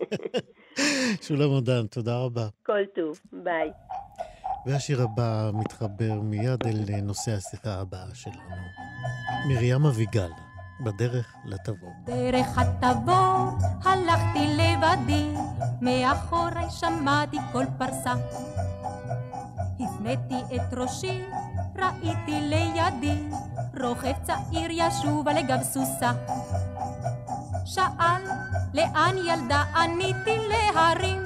[SPEAKER 4] *laughs*
[SPEAKER 2] שולה מודן, תודה רבה.
[SPEAKER 4] כל טוב, ביי.
[SPEAKER 2] והשיר הבא מתחבר מיד אל נושא השיחה הבאה שלנו. מרים אביגל. בדרך לתבור.
[SPEAKER 5] דרך התבור הלכתי לבדי, מאחורי שמעתי כל פרסה. הפניתי את ראשי, ראיתי לידי, רוכב צעיר ישוב על גב סוסה. שאל, לאן ילדה? עניתי להרים,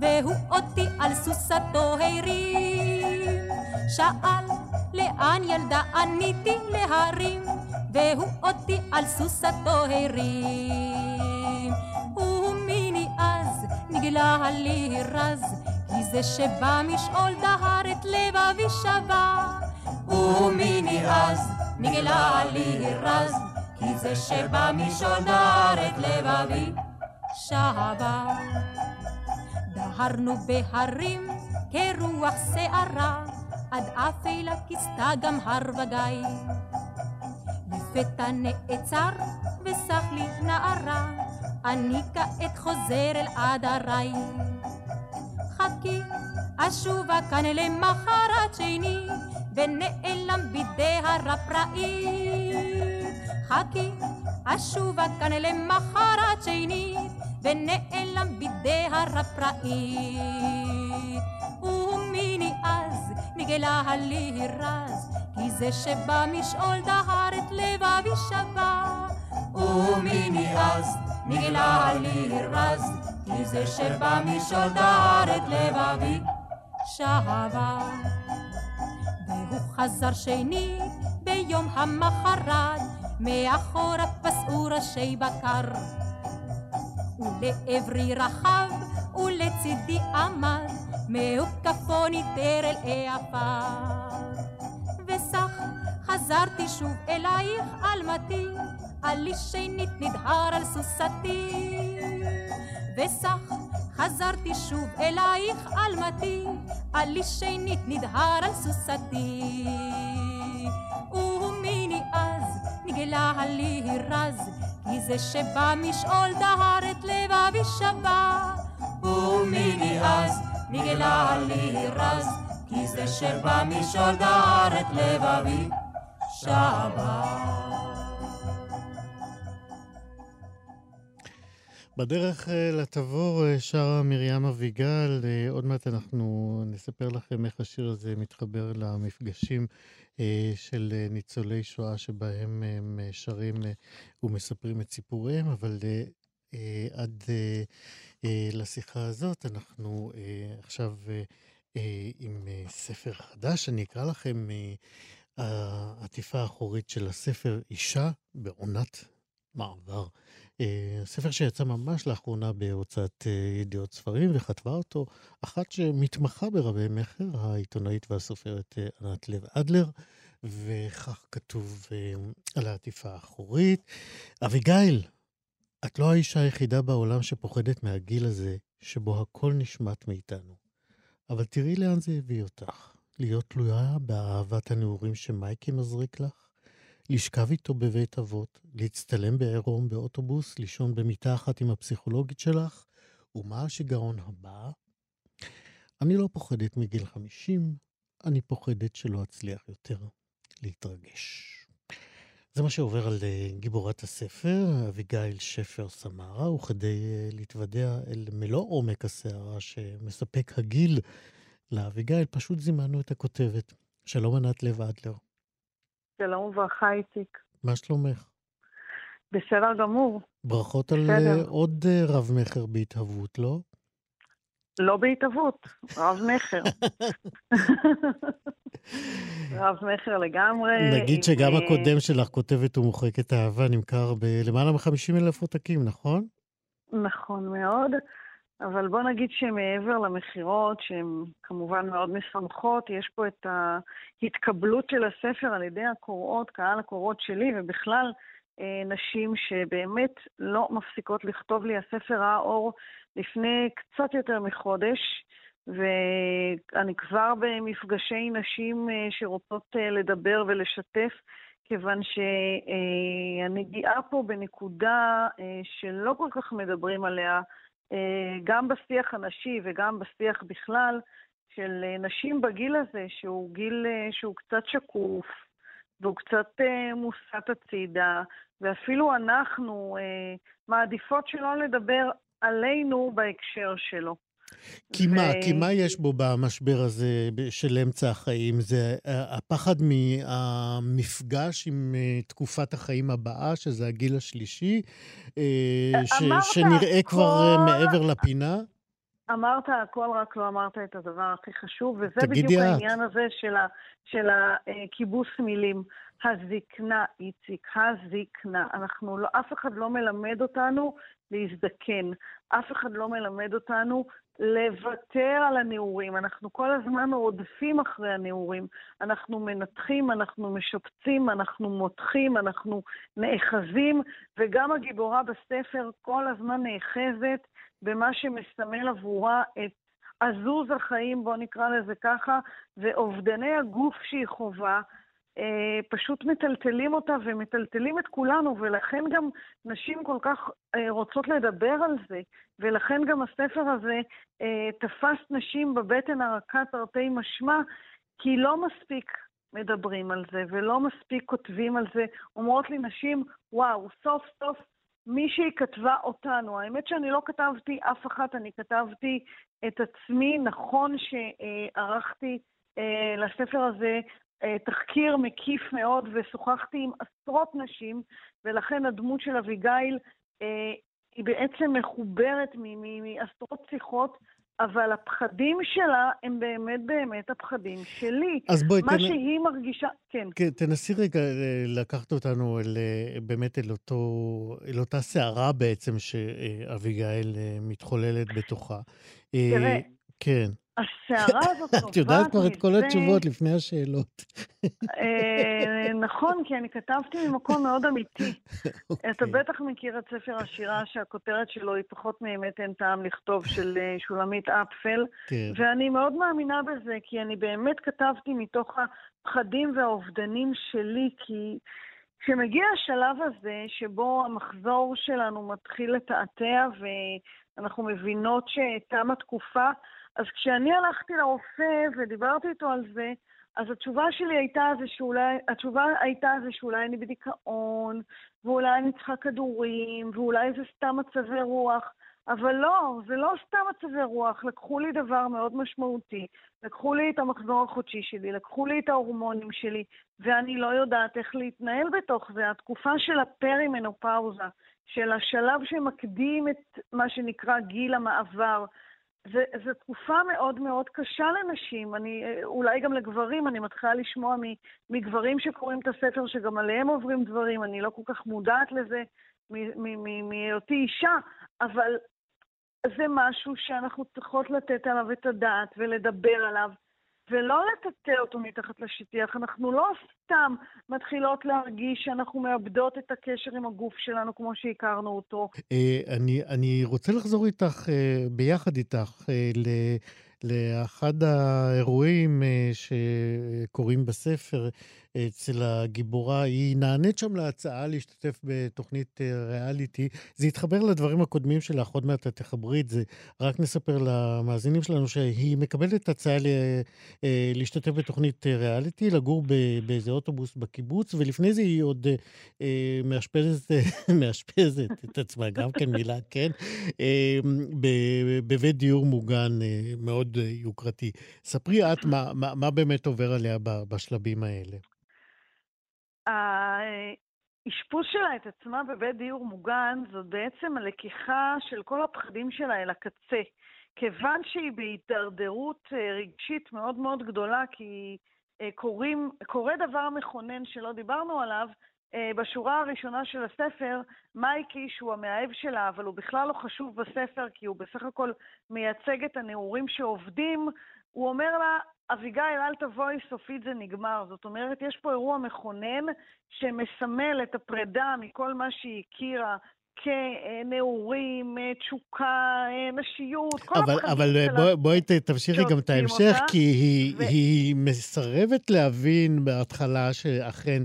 [SPEAKER 5] והוא אותי על סוסתו הרים. שאל, לאן ילדה? עניתי להרים, והוא אותי על סוסתו הרים. ומיני אז נגלה לי רז, כי זה שבא משאול דהר את לבבי שבה. ומיני אז נגלה לי רז, כי זה שבא משאול דהר את לבבי שבה. דהרנו בהרים כרוח שערה, עד אפלה כיסתה גם הר וגיא. לפתע נעצר וסח לי נערה, אני כעת חוזר אל עדריי. חכי, אשובה כאן למחרת שני, ונעלם בידי הרפראי. חכי, אשובה כאן למחרת שני, ונעלם בידי הרפראי. ומיני אז נגלה לי רז, כי זה שבא משאול דהר את לבבי שבה. ומיני אז נגלה לי רז, כי זה שבא משאול דהר את לבבי שבה. והוא חזר שני ביום המחרת, מאחורה פסעו ראשי בקר. ולעברי רחב ולצידי עמד, מהוקפו ניטר אל העפר. וסך חזרתי שוב אלייך אלמתי, עלי שנית נדהר על סוסתי. וסך חזרתי שוב אלייך אלמתי, עלי שנית נדהר על סוסתי. ומיני אז נגלה לי רז, כי זה שבא משאול דהר את לבבי שבה. ומיני אז נגלה לי רז, כי זה שבא משאול דהר את לבבי שבה.
[SPEAKER 2] בדרך אה, לתבור אה, שרה מרים אביגל, אה, עוד מעט אנחנו נספר לכם איך השיר הזה מתחבר למפגשים של ניצולי שואה שבהם הם שרים ומספרים את סיפוריהם, אבל עד לשיחה הזאת אנחנו עכשיו עם ספר חדש, אני אקרא לכם העטיפה האחורית של הספר אישה בעונת מעבר. אה, ספר שיצא ממש לאחרונה בהוצאת אה, ידיעות ספרים, וכתבה אותו אחת שמתמחה ברבי מכר, העיתונאית והסופרת אה, ענת לב אדלר, וכך כתוב על העטיפה האחורית. אביגיל, את לא האישה היחידה בעולם שפוחדת מהגיל הזה, שבו הכל נשמט מאיתנו. אבל תראי לאן זה הביא אותך. להיות תלויה באהבת הנעורים שמייקי מזריק לך? לשכב איתו בבית אבות, להצטלם בעירום באוטובוס, לישון במיטה אחת עם הפסיכולוגית שלך, ומה השיגעון הבא? אני לא פוחדת מגיל 50, אני פוחדת שלא אצליח יותר להתרגש. זה מה שעובר על אה, גיבורת הספר, אביגיל שפר סמרה, וכדי אה, להתוודע אל מלוא עומק הסערה שמספק הגיל לאביגיל, פשוט זימנו את הכותבת. שלום ענת לב אדלר.
[SPEAKER 3] שלום וברכה, איציק.
[SPEAKER 2] מה שלומך?
[SPEAKER 3] בסדר גמור.
[SPEAKER 2] ברכות על אה, עוד רב-מכר בהתהוות, לא?
[SPEAKER 3] לא בהתהוות, רב-מכר. *laughs* רב-מכר לגמרי.
[SPEAKER 2] נגיד שגם אה, הקודם שלך, כותבת ומוחקת אהבה, נמכר בלמעלה מ-50 אלף עותקים, נכון?
[SPEAKER 3] נכון מאוד. אבל בוא נגיד שמעבר למכירות, שהן כמובן מאוד משמחות, יש פה את ההתקבלות של הספר על ידי הקוראות, קהל הקוראות שלי, ובכלל אה, נשים שבאמת לא מפסיקות לכתוב לי. הספר ראה אור לפני קצת יותר מחודש, ואני כבר במפגשי נשים אה, שרוצות אה, לדבר ולשתף. כיוון שאני גאה פה בנקודה שלא כל כך מדברים עליה, אה, גם בשיח הנשי וגם בשיח בכלל, של אה, נשים בגיל הזה, שהוא גיל אה, שהוא קצת שקוף, והוא קצת מוסט הצידה, ואפילו אנחנו מעדיפות שלא לדבר עלינו בהקשר שלו.
[SPEAKER 2] כי ו... מה, כי מה יש בו במשבר הזה של אמצע החיים? זה הפחד מהמפגש עם תקופת החיים הבאה, שזה הגיל השלישי, ש... שנראה כבר כל... מעבר לפינה?
[SPEAKER 3] אמרת הכל, רק לא אמרת את הדבר הכי חשוב, וזה בדיוק את. העניין הזה של, ה, של הכיבוס מילים. הזקנה, איציק, הזקנה. אנחנו לא, אף אחד לא מלמד אותנו להזדקן. אף אחד לא מלמד אותנו לוותר על הנעורים. אנחנו כל הזמן רודפים אחרי הנעורים. אנחנו מנתחים, אנחנו משפצים, אנחנו מותחים, אנחנו נאחזים, וגם הגיבורה בספר כל הזמן נאחזת במה שמסמל עבורה את עזוז החיים, בואו נקרא לזה ככה, ואובדני הגוף שהיא חווה, אה, פשוט מטלטלים אותה ומטלטלים את כולנו, ולכן גם נשים כל כך אה, רוצות לדבר על זה, ולכן גם הספר הזה אה, תפס נשים בבטן הרכה תרתי משמע, כי לא מספיק מדברים על זה ולא מספיק כותבים על זה. אומרות לי נשים, וואו, סוף סוף מישהי כתבה אותנו. האמת שאני לא כתבתי אף אחת, אני כתבתי את עצמי. נכון שערכתי אה, לספר הזה תחקיר מקיף מאוד, ושוחחתי עם עשרות נשים, ולכן הדמות של אביגיל אה, היא בעצם מחוברת מעשרות שיחות, אבל הפחדים שלה הם באמת באמת הפחדים שלי.
[SPEAKER 2] אז בואי,
[SPEAKER 3] מה תנ... שהיא מרגישה, כן.
[SPEAKER 2] כן, תנסי רגע אה, לקחת אותנו אל, באמת אל, אותו, אל אותה סערה בעצם שאביגיל מתחוללת בתוכה.
[SPEAKER 3] תראה.
[SPEAKER 2] כן.
[SPEAKER 3] הסערה הזאת נובעת *laughs* מזה...
[SPEAKER 2] את יודעת כבר את כל התשובות לפני השאלות.
[SPEAKER 3] אה, נכון, כי אני כתבתי ממקום מאוד אמיתי. *laughs* אתה אוקיי. בטח מכיר את ספר השירה שהכותרת שלו היא פחות מאמת אין טעם לכתוב, של אה, שולמית אפפל, כן. ואני מאוד מאמינה בזה, כי אני באמת כתבתי מתוך הפחדים והאובדנים שלי, כי... כשמגיע השלב הזה שבו המחזור שלנו מתחיל לתעתע ואנחנו מבינות שתמה תקופה, אז כשאני הלכתי לרופא ודיברתי איתו על זה, אז התשובה שלי הייתה זה שאולי, התשובה הייתה זה שאולי אני בדיכאון, ואולי אני צריכה כדורים, ואולי זה סתם מצבי רוח. אבל לא, זה לא סתם מצבי רוח. לקחו לי דבר מאוד משמעותי. לקחו לי את המחזור החודשי שלי, לקחו לי את ההורמונים שלי, ואני לא יודעת איך להתנהל בתוך זה. התקופה של הפרימנופאוזה, של השלב שמקדים את מה שנקרא גיל המעבר, זו תקופה מאוד מאוד קשה לנשים, אני, אולי גם לגברים, אני מתחילה לשמוע מגברים שקוראים את הספר שגם עליהם עוברים דברים, אני לא כל כך מודעת לזה מהיותי אישה, אבל זה משהו שאנחנו צריכות לתת עליו את הדעת ולדבר עליו. ולא לטאטא אותו מתחת לשטיח. אנחנו לא סתם מתחילות להרגיש שאנחנו מאבדות את הקשר עם הגוף שלנו כמו שהכרנו אותו.
[SPEAKER 2] אה, אני, רוצה לחזור איתך, אה, ביחד איתך, אה, לאחד האירועים שקורים בספר, אצל הגיבורה, היא נענית שם להצעה להשתתף בתוכנית אה, ריאליטי. זה התחבר לדברים הקודמים שלך, עוד מעט את תחברי את זה. רק נספר למאזינים שלנו שהיא מקבלת הצעה אה, להשתתף בתוכנית אה, ריאליטי, לגור באיזה אוטובוס בקיבוץ, ולפני זה היא עוד מאשפזת, *laughs* מאשפזת את עצמה, גם כן מילה, כן, בבית דיור מוגן מאוד יוקרתי. ספרי את מה, מה, מה באמת עובר עליה בשלבים האלה.
[SPEAKER 3] האשפוז שלה את עצמה בבית דיור מוגן זאת בעצם הלקיחה של כל הפחדים שלה אל הקצה. כיוון שהיא בהידרדרות אה, רגשית מאוד מאוד גדולה, כי אה, קוראים, קורה דבר מכונן שלא דיברנו עליו, אה, בשורה הראשונה של הספר, מייקי, שהוא המאהב שלה, אבל הוא בכלל לא חשוב בספר, כי הוא בסך הכל מייצג את הנעורים שעובדים, הוא אומר לה, אביגיל, אל תבואי, סופית זה נגמר. זאת אומרת, יש פה אירוע מכונן שמסמל את הפרידה מכל מה שהיא הכירה כנעורים, תשוקה, נשיות, כל
[SPEAKER 2] אבל,
[SPEAKER 3] הפחדים
[SPEAKER 2] אבל
[SPEAKER 3] שלה.
[SPEAKER 2] אבל בואי תמשיכי גם את ההמשך, אותה, כי היא, ו... היא מסרבת להבין בהתחלה שאכן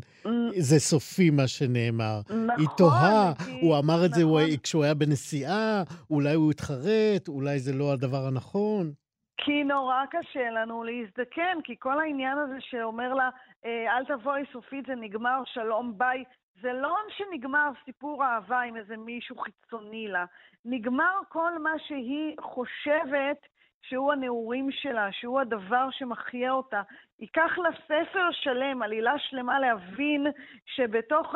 [SPEAKER 2] זה סופי מה שנאמר.
[SPEAKER 3] נכון.
[SPEAKER 2] היא תוהה, כי... הוא אמר את נכון. זה הוא, כשהוא היה בנסיעה, אולי הוא התחרט, אולי זה לא הדבר הנכון.
[SPEAKER 3] כי נורא קשה לנו להזדקן, כי כל העניין הזה שאומר לה, אה, אל תבואי סופית, זה נגמר, שלום, ביי, זה לא שנגמר סיפור אהבה עם איזה מישהו חיצוני לה. נגמר כל מה שהיא חושבת שהוא הנעורים שלה, שהוא הדבר שמחיה אותה. ייקח לה ספר שלם, עלילה שלמה להבין שבתוך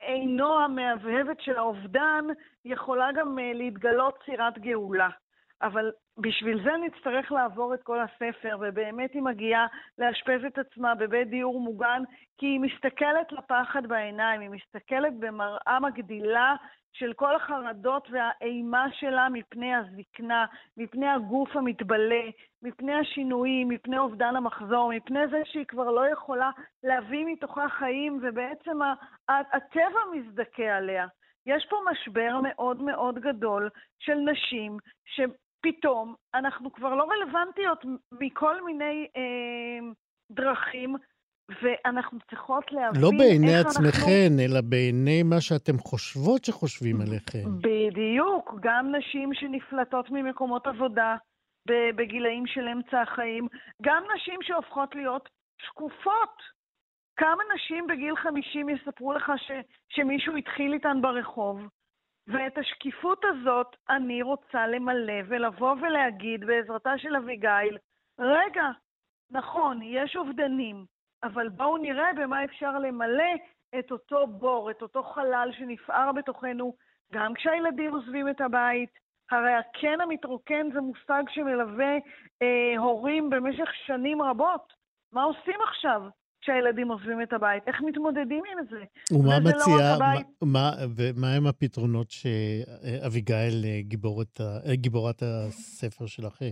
[SPEAKER 3] העינו המהבהבת של האובדן יכולה גם אה, להתגלות צירת גאולה. אבל בשביל זה נצטרך לעבור את כל הספר, ובאמת היא מגיעה לאשפז את עצמה בבית דיור מוגן, כי היא מסתכלת לפחד בעיניים, היא מסתכלת במראה מגדילה של כל החרדות והאימה שלה מפני הזקנה, מפני הגוף המתבלה, מפני השינויים, מפני אובדן המחזור, מפני זה שהיא כבר לא יכולה להביא מתוכה חיים, ובעצם הטבע מזדכה עליה. יש פה משבר מאוד מאוד גדול של נשים שפתאום אנחנו כבר לא רלוונטיות מכל מיני אה, דרכים, ואנחנו צריכות להבין
[SPEAKER 2] לא בעיני עצמכן, אנחנו... אלא בעיני מה שאתם חושבות שחושבים עליכם.
[SPEAKER 3] בדיוק, גם נשים שנפלטות ממקומות עבודה בגילאים של אמצע החיים, גם נשים שהופכות להיות שקופות. כמה נשים בגיל 50 יספרו לך ש, שמישהו התחיל איתן ברחוב? ואת השקיפות הזאת אני רוצה למלא ולבוא ולהגיד בעזרתה של אביגיל, רגע, נכון, יש אובדנים, אבל בואו נראה במה אפשר למלא את אותו בור, את אותו חלל שנפער בתוכנו, גם כשהילדים עוזבים את הבית. הרי הקן המתרוקן זה מושג שמלווה אה, הורים במשך שנים רבות. מה עושים עכשיו? כשהילדים עוזבים את הבית. איך מתמודדים עם זה?
[SPEAKER 2] ומה מציעה, לא מה, ומה הם הפתרונות שאביגיל, אה, גיבורת, אה, גיבורת הספר שלך, אה,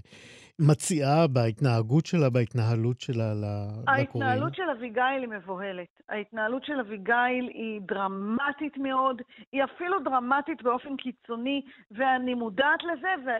[SPEAKER 2] מציעה בהתנהגות שלה, בהתנהלות שלה לקוראים?
[SPEAKER 3] ההתנהלות של אביגיל היא מבוהלת. ההתנהלות של אביגיל היא דרמטית מאוד, היא אפילו דרמטית באופן קיצוני, ואני מודעת לזה,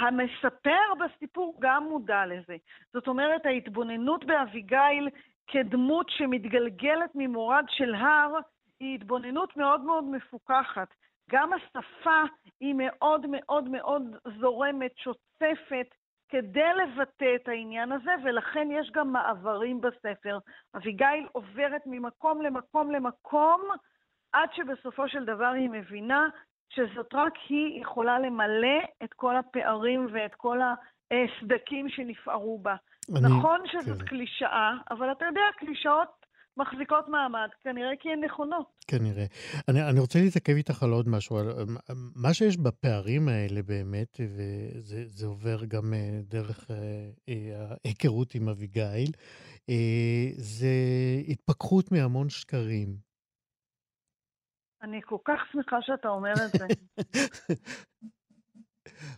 [SPEAKER 3] והמספר בסיפור גם מודע לזה. זאת אומרת, ההתבוננות באביגיל כדמות שמתגלגלת ממורד של הר, היא התבוננות מאוד מאוד מפוכחת. גם השפה היא מאוד מאוד מאוד זורמת, שוצפת, כדי לבטא את העניין הזה, ולכן יש גם מעברים בספר. אביגיל עוברת ממקום למקום למקום, עד שבסופו של דבר היא מבינה שזאת רק היא יכולה למלא את כל הפערים ואת כל הסדקים שנפערו בה. אני, נכון שזאת כן. קלישאה, אבל אתה יודע, קלישאות מחזיקות מעמד, כנראה כי הן נכונות.
[SPEAKER 2] כנראה. אני, אני רוצה להתעכב איתך על עוד משהו. על, מה שיש בפערים האלה באמת, וזה עובר גם אה, דרך אה, אה, ההיכרות עם אביגיל, זה התפכחות מהמון שקרים.
[SPEAKER 3] אני כל כך שמחה שאתה אומר את זה. *laughs*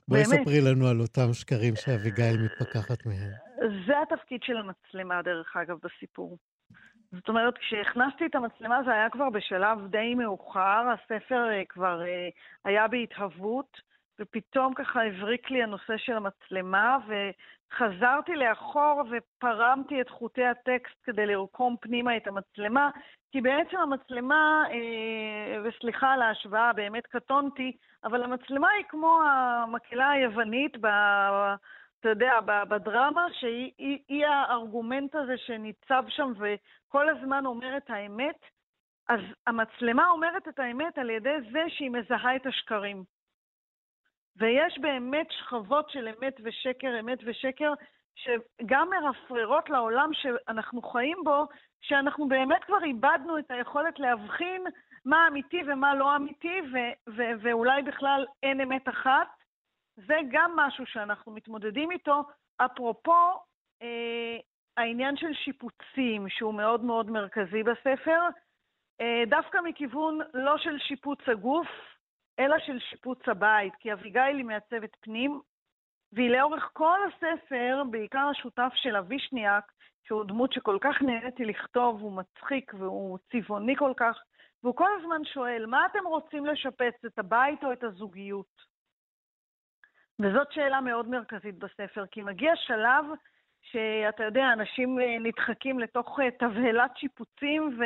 [SPEAKER 2] בואי ספרי לנו על אותם שקרים שאביגיל מתפכחת מהם.
[SPEAKER 3] זה התפקיד של המצלמה, דרך אגב, בסיפור. זאת אומרת, כשהכנסתי את המצלמה זה היה כבר בשלב די מאוחר, הספר uh, כבר uh, היה בהתהוות, ופתאום ככה הבריק לי הנושא של המצלמה, וחזרתי לאחור ופרמתי את חוטי הטקסט כדי לרקום פנימה את המצלמה, כי בעצם המצלמה, uh, וסליחה על ההשוואה, באמת קטונתי, אבל המצלמה היא כמו המקהלה היוונית ב... אתה יודע, בדרמה, שהיא היא, היא הארגומנט הזה שניצב שם וכל הזמן אומר את האמת, אז המצלמה אומרת את האמת על ידי זה שהיא מזהה את השקרים. ויש באמת שכבות של אמת ושקר, אמת ושקר, שגם מרפררות לעולם שאנחנו חיים בו, שאנחנו באמת כבר איבדנו את היכולת להבחין מה אמיתי ומה לא אמיתי, ו- ו- ואולי בכלל אין אמת אחת. זה גם משהו שאנחנו מתמודדים איתו. אפרופו אה, העניין של שיפוצים, שהוא מאוד מאוד מרכזי בספר, אה, דווקא מכיוון לא של שיפוץ הגוף, אלא של שיפוץ הבית, כי אביגיל היא מעצבת פנים, והיא לאורך כל הספר, בעיקר השותף של אבישניאק, שהוא דמות שכל כך נהניתי לכתוב, הוא מצחיק והוא צבעוני כל כך, והוא כל הזמן שואל, מה אתם רוצים לשפץ, את הבית או את הזוגיות? וזאת שאלה מאוד מרכזית בספר, כי מגיע שלב שאתה יודע, אנשים אה, נדחקים לתוך אה, תבהלת שיפוצים, ו...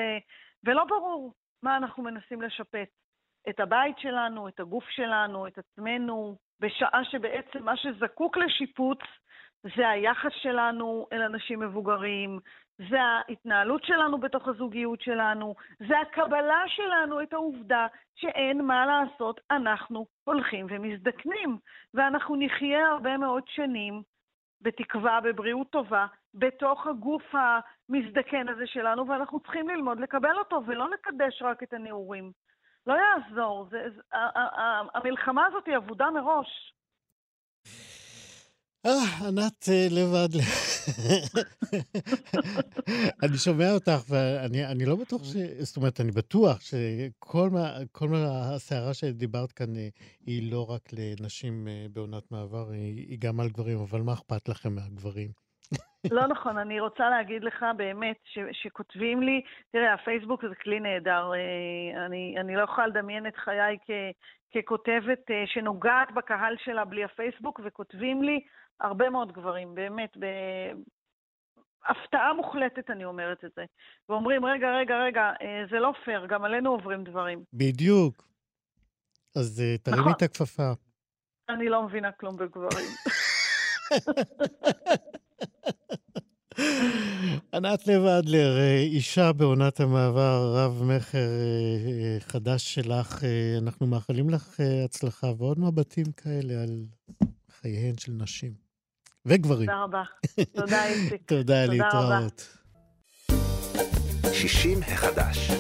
[SPEAKER 3] ולא ברור מה אנחנו מנסים לשפץ. את הבית שלנו, את הגוף שלנו, את עצמנו, בשעה שבעצם מה שזקוק לשיפוץ זה היחס שלנו אל אנשים מבוגרים, זה ההתנהלות שלנו בתוך הזוגיות שלנו, זה הקבלה שלנו את העובדה שאין מה לעשות, אנחנו הולכים ומזדקנים, ואנחנו נחיה הרבה מאוד שנים, בתקווה, בבריאות טובה, בתוך הגוף המזדקן הזה שלנו, ואנחנו צריכים ללמוד לקבל אותו, ולא לקדש רק את הנעורים. לא יעזור, זה, זה, המלחמה הזאת היא אבודה מראש.
[SPEAKER 2] אה, ענת אה, לבד. אני שומע אותך, ואני לא בטוח ש... זאת אומרת, אני בטוח שכל מה, כל מה הסערה שדיברת כאן אה, היא לא רק לנשים אה, בעונת מעבר, היא גם על גברים, אבל מה אכפת לכם מהגברים?
[SPEAKER 3] לא נכון, אני רוצה להגיד לך באמת ש, שכותבים לי, תראה, הפייסבוק זה כלי נהדר. אני, אני לא יכולה לדמיין את חיי כ, ככותבת שנוגעת בקהל שלה בלי הפייסבוק, וכותבים לי הרבה מאוד גברים, באמת, בהפתעה מוחלטת אני אומרת את זה. ואומרים, רגע, רגע, רגע, אה, זה לא פייר, גם עלינו עוברים דברים.
[SPEAKER 2] בדיוק. אז אה, תרימי נכון. את הכפפה.
[SPEAKER 3] אני לא מבינה כלום בגברים. *laughs*
[SPEAKER 2] ענת לב אדלר, אה, אישה בעונת המעבר, רב-מכר חדש שלך, אנחנו מאחלים לך הצלחה ועוד מבטים כאלה על חייהן של נשים. וגברים.
[SPEAKER 3] תודה רבה. תודה, איציק. *laughs*
[SPEAKER 2] תודה, להתראות.
[SPEAKER 1] 60 החדש.